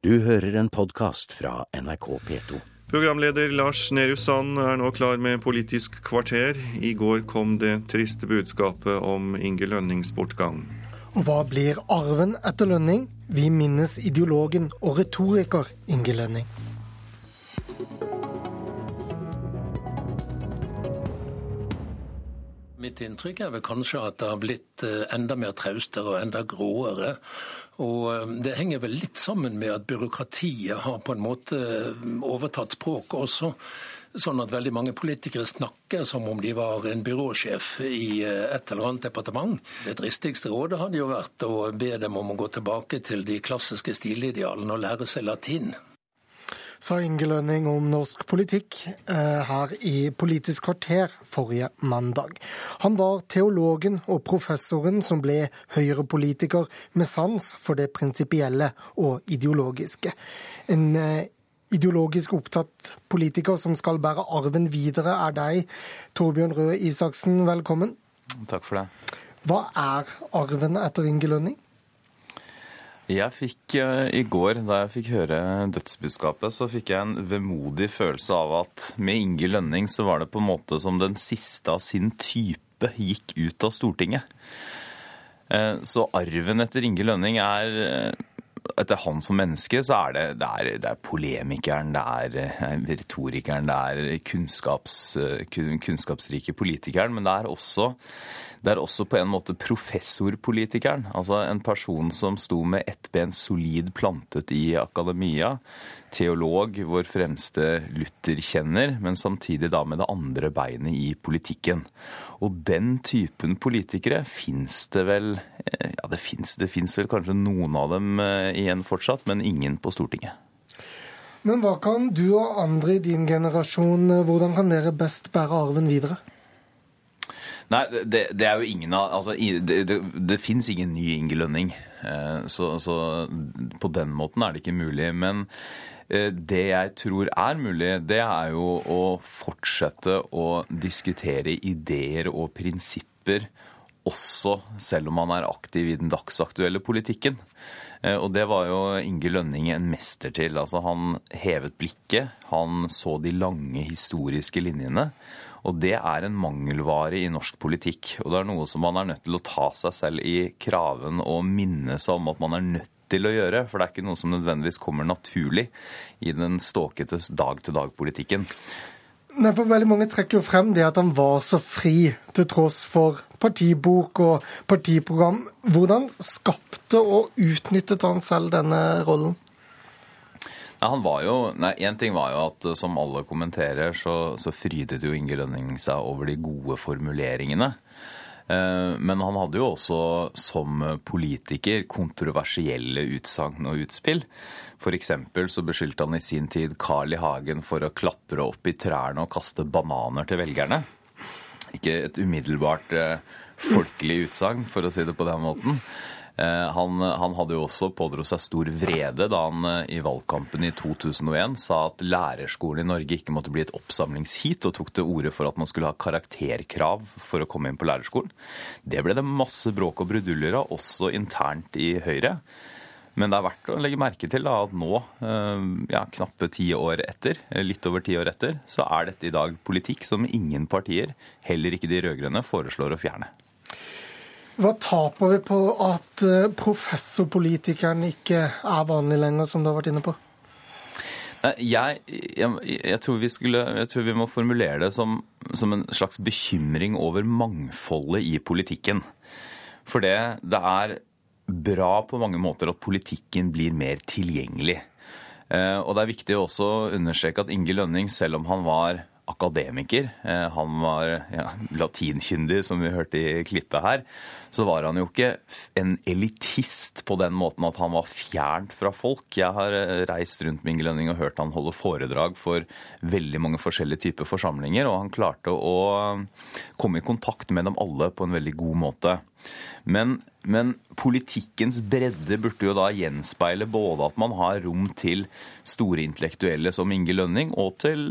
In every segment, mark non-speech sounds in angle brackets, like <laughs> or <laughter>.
Du hører en podkast fra NRK P2. Programleder Lars Nehru Sand er nå klar med Politisk kvarter. I går kom det triste budskapet om Inge Lønnings bortgang. Og hva blir arven etter Lønning? Vi minnes ideologen og retoriker Inge Lønning. Mitt inntrykk er vel kanskje at det har blitt eh, enda mer traustere og enda gråere. Og eh, det henger vel litt sammen med at byråkratiet har på en måte eh, overtatt språket også. Sånn at veldig mange politikere snakker som om de var en byråsjef i et eller annet departement. Det dristigste rådet hadde jo vært å be dem om å gå tilbake til de klassiske stilidealene og lære seg latin sa Inge Lønning om norsk politikk eh, her i Politisk kvarter forrige mandag. Han var teologen og professoren som ble høyrepolitiker med sans for det prinsipielle og ideologiske. En eh, ideologisk opptatt politiker som skal bære arven videre, er deg, Torbjørn Røe Isaksen. Velkommen. Takk for det. Hva er arven etter Inge Lønning? Jeg fikk eh, I går, da jeg fikk høre dødsbudskapet, så fikk jeg en vemodig følelse av at med Inge Lønning så var det på en måte som den siste av sin type gikk ut av Stortinget. Eh, så arven etter Inge Lønning er eh, etter han som menneske, så er det, det, er, det er polemikeren, det er retorikeren, det er kunnskaps, kunnskapsrike politikeren, men det er også det er også på en måte professorpolitikeren. Altså en person som sto med ett ben solid plantet i akademia. Teolog, vår fremste Luther-kjenner, men samtidig da med det andre beinet i politikken. Og den typen politikere fins det vel eh, Ja, det fins vel kanskje noen av dem eh, igjen fortsatt, men ingen på Stortinget. Men hva kan du og andre i din generasjon, eh, hvordan kan dere best bære arven videre? Nei, det, det, er jo ingen av altså, Det, det, det fins ingen ny Inge Lønning. Eh, så, så, på den måten er det ikke mulig. Men eh, det jeg tror er mulig, det er jo å fortsette å diskutere ideer og prinsipper også selv om man er aktiv i den dagsaktuelle politikken. Eh, og det var jo Inge Lønning en mester til. Altså, han hevet blikket, han så de lange historiske linjene. Og det er en mangelvare i norsk politikk. Og det er noe som man er nødt til å ta seg selv i kraven og minne seg om at man er nødt til å gjøre. For det er ikke noe som nødvendigvis kommer naturlig i den ståkete dag-til-dag-politikken. Nei, for Veldig mange trekker jo frem det at han var så fri, til tross for partibok og partiprogram. Hvordan skapte og utnyttet han selv denne rollen? Ja, han var jo, nei, En ting var jo at som alle kommenterer, så, så frydet jo Inge Lønning seg over de gode formuleringene. Eh, men han hadde jo også som politiker kontroversielle utsagn og utspill. F.eks. så beskyldte han i sin tid Carl I. Hagen for å klatre opp i trærne og kaste bananer til velgerne. Ikke et umiddelbart eh, folkelig utsagn, for å si det på den måten. Eh, han, han, hadde jo også pådro seg stor vrede da han eh, i valgkampen i 2001 sa at lærerskolen i Norge ikke måtte bli et oppsamlingsheat, og tok til orde for at man skulle ha karakterkrav for å komme inn på lærerskolen. Det ble det masse bråk og bruduljer av, også internt i Høyre. Men det er verdt å legge merke til da, at nå, eh, ja, knappe ti år etter, litt over ti år etter, så er dette i dag politikk som ingen partier, heller ikke de rød-grønne, foreslår å fjerne. Hva taper vi på at eh, professorpolitikeren ikke er vanlig lenger, som du har vært inne på? Nei, jeg, jeg, jeg, tror skulle, jeg, tror vi må formulere det som, som, en slags bekymring over mangfoldet i politikken. For det, det er bra på mange måter at politikken blir mer tilgjengelig. Eh, og det er viktig også å understreke at Inge Lønning, selv om han var akademiker. Eh, han var ja, latinkyndig, som vi hørte i klippet her. Så var han jo ikke en elitist på den måten at han var fjernt fra folk. Jeg har eh, reist rundt med Inge Lønning og hørt han holde foredrag for veldig mange forskjellige typer forsamlinger, og han klarte å komme i kontakt med dem alle på en veldig god måte. Men, men, politikkens bredde burde jo da gjenspeile både at man har rom til store intellektuelle som Inge Lønning, og til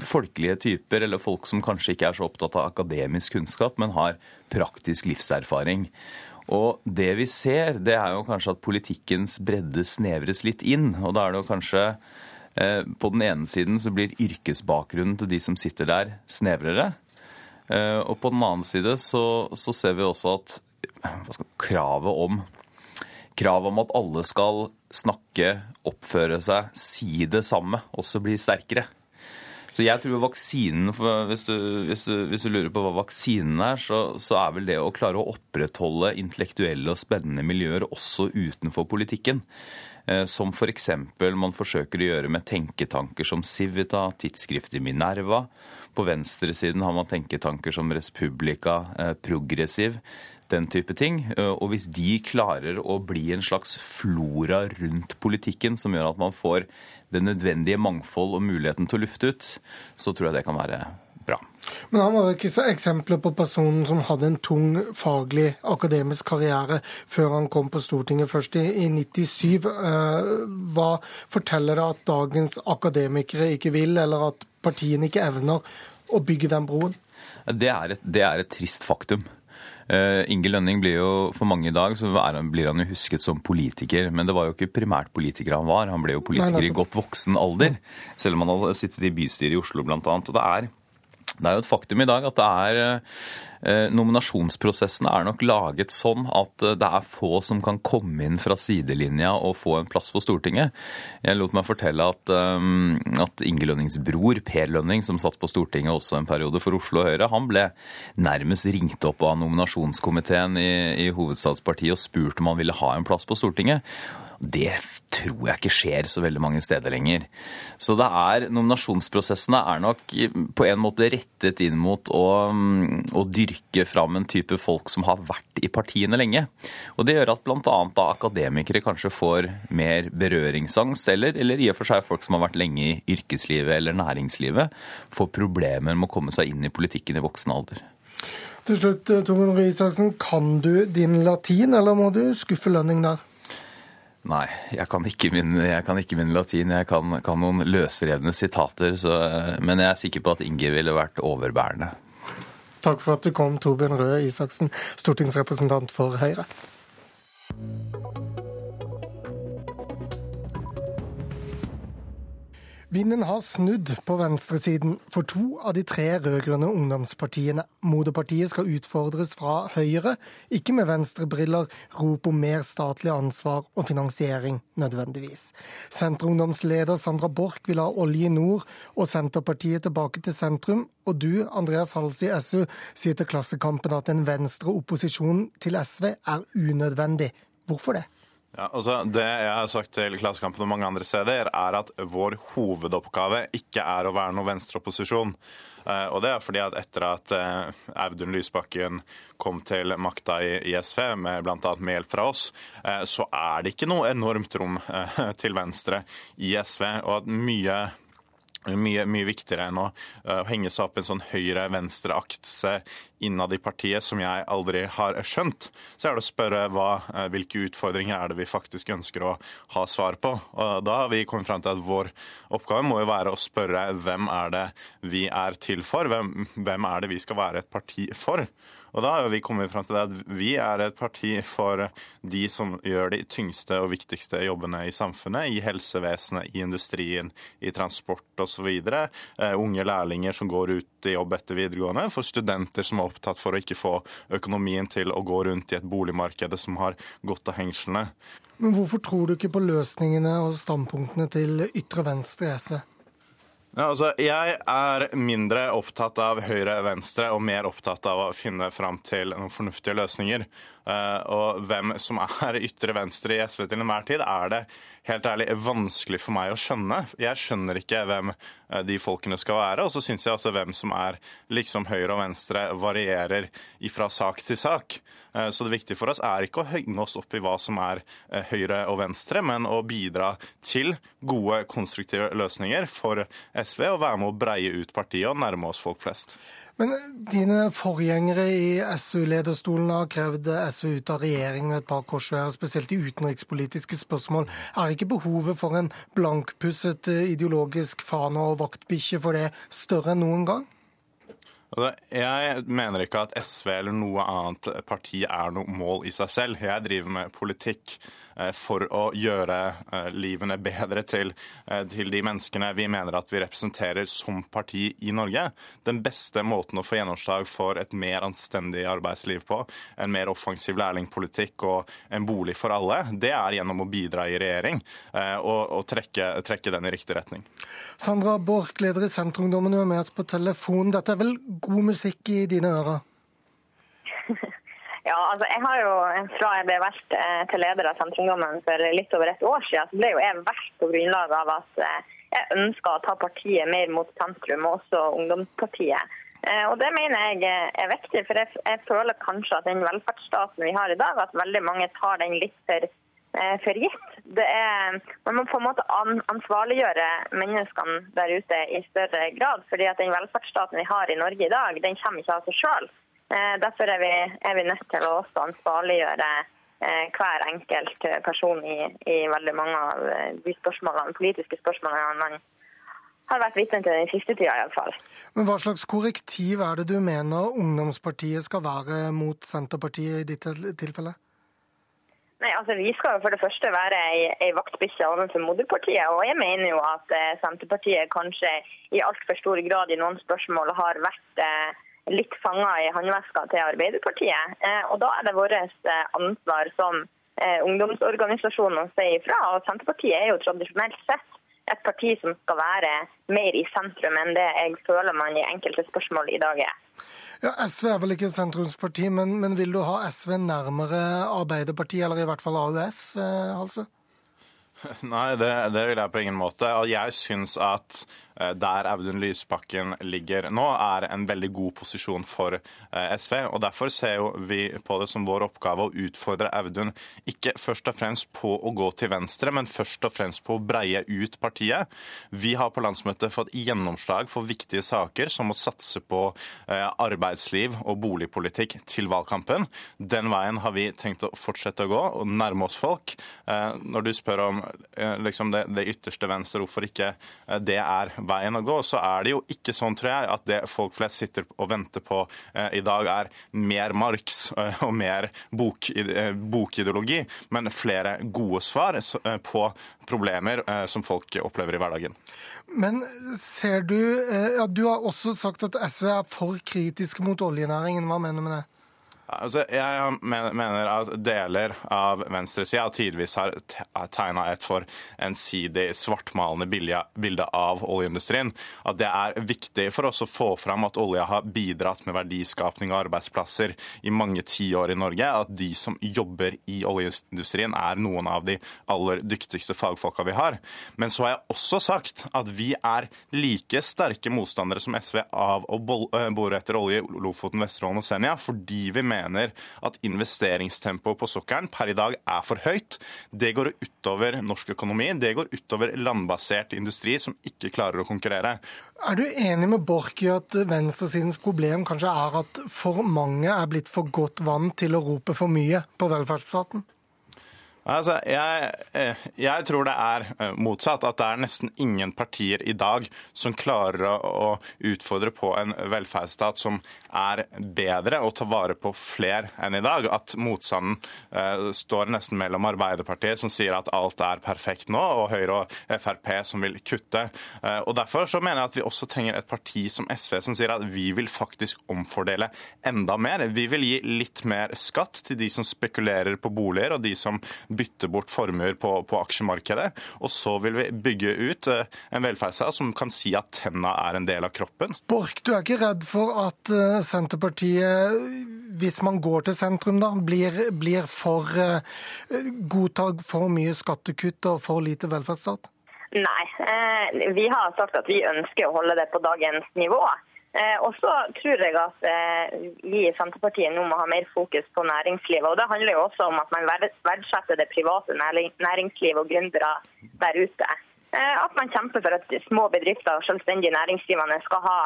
folkelige typer, eller folk som kanskje ikke er så opptatt av akademisk kunnskap, men har praktisk livserfaring. Og det vi ser, det er jo kanskje at politikkens bredde snevres litt inn. Og da er det jo kanskje eh, På den ene siden så blir yrkesbakgrunnen til de som sitter der, snevrere. Eh, og på den annen side så, så ser vi også at skal, kravet om kravet om at alle skal snakke, oppføre seg, si det samme, også blir sterkere. Så jeg tror vaksinen, hvis du, hvis, du, hvis du, lurer på hva vaksinen er, så, så, er vel det å klare å opprettholde intellektuelle og spennende miljøer også utenfor politikken. Eh, som f.eks. For man forsøker å gjøre med tenketanker som Civita, tidsskriftet Minerva. På venstresiden har man tenketanker som Respublica, eh, Progressiv den type ting. Eh, og hvis de klarer å bli en slags flora rundt politikken som gjør at man får det nødvendige mangfold og muligheten til å lufte ut, så tror jeg det kan være bra. Men han var ikke så eksempler på personen som hadde en tung faglig akademisk karriere før han kom på Stortinget først i, i 97. Eh, hva forteller det at dagens akademikere ikke vil, eller at partiene ikke evner å bygge den broen? Det er et, det er et trist faktum. Uh, Inge Lønning blir jo for mange i dag så han, blir han jo husket som politiker. Men det var jo ikke primært politiker han var. Han ble jo politiker Nei, i godt voksen alder. Selv om han hadde sittet i bystyret i Oslo bl.a. Og det er det er jo et faktum i dag at det er eh, Nominasjonsprosessene er nok laget sånn at eh, det er få som kan komme inn fra sidelinja og få en plass på Stortinget. Jeg lot meg fortelle at, um, at Inge Lønnings bror, Per Lønning, som satt på Stortinget også en periode for Oslo Høyre, han ble nærmest ringt opp av nominasjonskomiteen i, i Hovedstadspartiet og spurt om han ville ha en plass på Stortinget. Det tror jeg ikke skjer så veldig mange steder lenger. Så det er, nominasjonsprosessene er nok på en måte rettet inn mot å, å dyrke fram en type folk som har vært i partiene lenge. Og Det gjør at bl.a. akademikere kanskje får mer berøringsangst, eller, eller i og for seg folk som har vært lenge i yrkeslivet eller næringslivet, får problemer med å komme seg inn i politikken i voksen alder. Til slutt, Torbjørn Røe Isaksen, kan du din latin, eller må du skuffe lønning der? Nei, jeg kan ikke min, kan ikke min latin. Jeg kan, kan noen løsrevne sitater. Så, men jeg er sikker på at Inger ville vært overbærende. Takk for at du kom, Torbjørn Røe Isaksen, stortingsrepresentant for Høyre. Vinden har snudd på venstresiden for to av de tre rød-grønne ungdomspartiene. Moderpartiet skal utfordres fra Høyre, ikke med venstrebriller, rop om mer statlig ansvar og finansiering nødvendigvis. Senterungdomsleder Sandra Borch vil ha olje i nord og Senterpartiet tilbake til sentrum. Og du, Andreas Hals i SU, sier til Klassekampen at en venstre opposisjon til SV er unødvendig. Hvorfor det? Ja, altså Det jeg har sagt til Klassekampen og mange andre steder, er at vår hovedoppgave ikke er å være noe venstreopposisjon. Eh, og det er fordi at etter at eh, Audun Lysbakken kom til makta i SV, med bl.a. med hjelp fra oss, eh, så er det ikke noe enormt rom <laughs> til venstre i SV. og at mye mye, mye, viktigere enn å henge seg opp i en sånn høyre-venstre-akse innad i partiet som jeg aldri har skjønt. Så er det å spørre hva, uh, hvilke utfordringer er det vi faktisk ønsker å ha svar på. Og da har vi kommet frem til at vår oppgave må jo være å spørre hvem er det vi er til for? Hvem, hvem er det vi skal være et parti for? Og da har vi kommet fram til at vi er et parti for de som gjør de tyngste og viktigste jobbene i samfunnet. I helsevesenet, i industrien, i transport osv. Uh, eh, unge lærlinger som går ut i jobb etter videregående. For studenter som opptatt for å ikke få økonomien til å gå rundt i et boligmarked som har gått av hengslene. Men hvorfor tror du ikke på løsningene og standpunktene til ytre venstre i SV? Ja, altså, jeg er mindre opptatt av høyre-venstre og mer opptatt av å finne fram til noen fornuftige løsninger. Uh, og hvem som er ytre venstre i SV til enhver tid, er det helt ærlig vanskelig for meg å skjønne. Jeg skjønner ikke hvem uh, de folkene skal være. Og så syns jeg altså hvem som er liksom høyre og venstre, varierer fra sak til sak. Uh, så det viktige for oss er ikke å henge oss opp i hva som er høyre og venstre, men å bidra til gode, konstruktive løsninger for SV og være med å breie ut partiet og nærme oss folk flest. Men dine forgjengere i SU-lederstolen har krevd SV ut av regjering med et par korsveier, spesielt i utenrikspolitiske spørsmål. Er ikke behovet for en blankpusset ideologisk fane og vaktbikkje for det større enn noen gang? Altså, jeg mener ikke at SV eller noe annet parti er noe mål i seg selv. Jeg driver med politikk eh, for å gjøre eh, livene bedre til, eh, til, de menneskene vi mener at vi representerer som parti i Norge. Den beste måten å få gjennomslag for et mer anstendig arbeidsliv på, en mer offensiv lærlingpolitikk og en bolig for alle, det er gjennom å bidra i regjering og, og trekke, trekke, den i riktig retning. Sandra Borch, leder i Senterungdommen, er med oss på telefon. Dette er vel god musikk i dine ører? Ja, altså jeg har jo Fra jeg ble valgt eh, til leder av Senterungdommen for litt over et år siden, så ble jo jeg valgt på grunnlag av at eh, jeg ønska å ta partiet mer mot sentrum, og også ungdomspartiet. Eh, og Det mener jeg er viktig, for jeg føler kanskje at den velferdsstaten vi har i dag, at veldig mange tar den litt for, for gitt. Er, man må på en måte ansvarliggjøre menneskene der ute i større grad. fordi at Den velferdsstaten vi har i Norge i dag, den kommer ikke av seg sjøl. Eh, derfor er vi, er vi, nødt til å også ansvarliggjøre eh, hver enkelt person i, i veldig mange av de spørsmålene, politiske spørsmålene man har vært vitne til den siste tida iallfall. Men hva slags korrektiv er det du mener ungdomspartiet skal være mot Senterpartiet i ditt tilfelle? Nei, altså Vi skal jo for det første være ei, ei vaktbikkje overfor moderpartiet. Og jeg mener jo at eh, Senterpartiet kanskje i altfor stor grad i noen spørsmål har vært eh, litt fanga i håndveska til Arbeiderpartiet. Eh, og da er det vårt eh, ansvar som eh, ungdomsorganisasjoner å si ifra. Og Senterpartiet er jo tradisjonelt sett et parti som skal være mer i sentrum enn det jeg føler man i enkelte spørsmål i dag er. Ja, SV er vel ikke et sentrumsparti, men, men vil du ha SV nærmere Arbeiderpartiet, eller i hvert fall AUF, eh, Halse? <laughs> Nei, det, det, vil jeg på ingen måte. Jeg syns at der Audun Lysbakken ligger nå, er en veldig god posisjon for eh, SV. og Derfor ser vi på det som vår oppgave å utfordre Audun ikke først og fremst på å gå til venstre, men først og fremst på å breie ut partiet. Vi har på landsmøtet fått gjennomslag for viktige saker, som å satse på eh, arbeidsliv og boligpolitikk til valgkampen. Den veien har vi tenkt å fortsette å gå og nærme oss folk. Når du spør om liksom det, det ytterste venstre, hvorfor ikke det er veien å gå, så er det jo ikke sånn, tror jeg, at det folk flest sitter og venter på eh, i dag, er mer Marx eh, og mer bok, eh, bokideologi, men flere gode svar på problemer som folk opplever i hverdagen. Men ser du ja, Du har også sagt at SV er for kritiske mot oljenæringen. Hva mener du med det? Altså, jeg mener at deler av venstresida tidvis har tegna et for ensidig svartmalende bilde av oljeindustrien. At det er viktig for oss å få fram at olja har bidratt med verdiskapning og arbeidsplasser i mange tiår i Norge. At de som jobber i oljeindustrien er noen av de aller dyktigste fagfolka vi har. Men så har jeg også sagt at vi er like sterke motstandere som SV av å eh, bore etter olje i Lofoten, Vesterålen og Senja, fordi vi mener mener at investeringstempoet på sokkelen per i dag er for høyt. Det går utover norsk økonomi, det går utover landbasert industri som ikke klarer å konkurrere. Er du enig med Borch i at venstresidens problem kanskje er at for mange er blitt for godt vant til å rope for mye på velferdsstaten? Altså, jeg, eh, jeg, tror det er eh, motsatt. At det er nesten ingen partier i dag som klarer å utfordre på en velferdsstat som er bedre og tar vare på flere enn i dag. At motstanden eh, står nesten mellom Arbeiderpartiet, som sier at alt er perfekt nå, og Høyre og Frp som vil kutte. Eh, og Derfor så mener jeg at vi også trenger et parti som SV, som sier at vi vil faktisk omfordele enda mer. Vi vil gi litt mer skatt til de som spekulerer på boliger, og de som bytte bort formuer på, på, aksjemarkedet. Og så vil vi bygge ut eh, en velferdsstat som kan si at tenna er en del av kroppen. Borch, du er ikke redd for at eh, Senterpartiet, hvis man går til sentrum, da, blir, blir for uh, godtar for mye skattekutt og for lite velferdsstat? Nei, vi har sagt at vi ønsker å holde det på dagens nivå. Eh, og så tror jeg at eh, vi i Senterpartiet nå må ha mer fokus på næringslivet. og Det handler jo også om at man verdsetter det private næringslivet og gründere der ute. Eh, at man kjemper for at små bedrifter og selvstendige næringsdrivende skal ha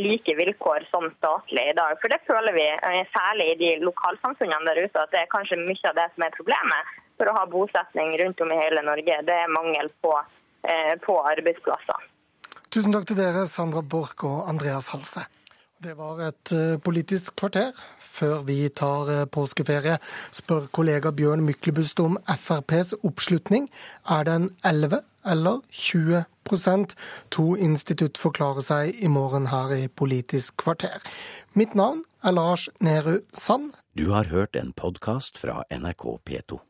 like vilkår som statlig i dag. For Det føler vi, særlig i de lokalsamfunnene der ute, at det er kanskje mye av det som er problemet for å ha bosetning rundt om i hele Norge. Det er mangel på, på arbeidsplasser. Tusen takk til dere, Sandra Borch og Andreas Halse. Det var et eh, politisk kvarter. Før vi tar eh, påskeferie, spør kollega Bjørn Myklebust om FrPs oppslutning. Er den 11 eller 20% To institutt forklarer seg i morgen her i Politisk kvarter. Mitt navn er Lars Nehru Sand. Du har hørt en podkast fra NRK P2.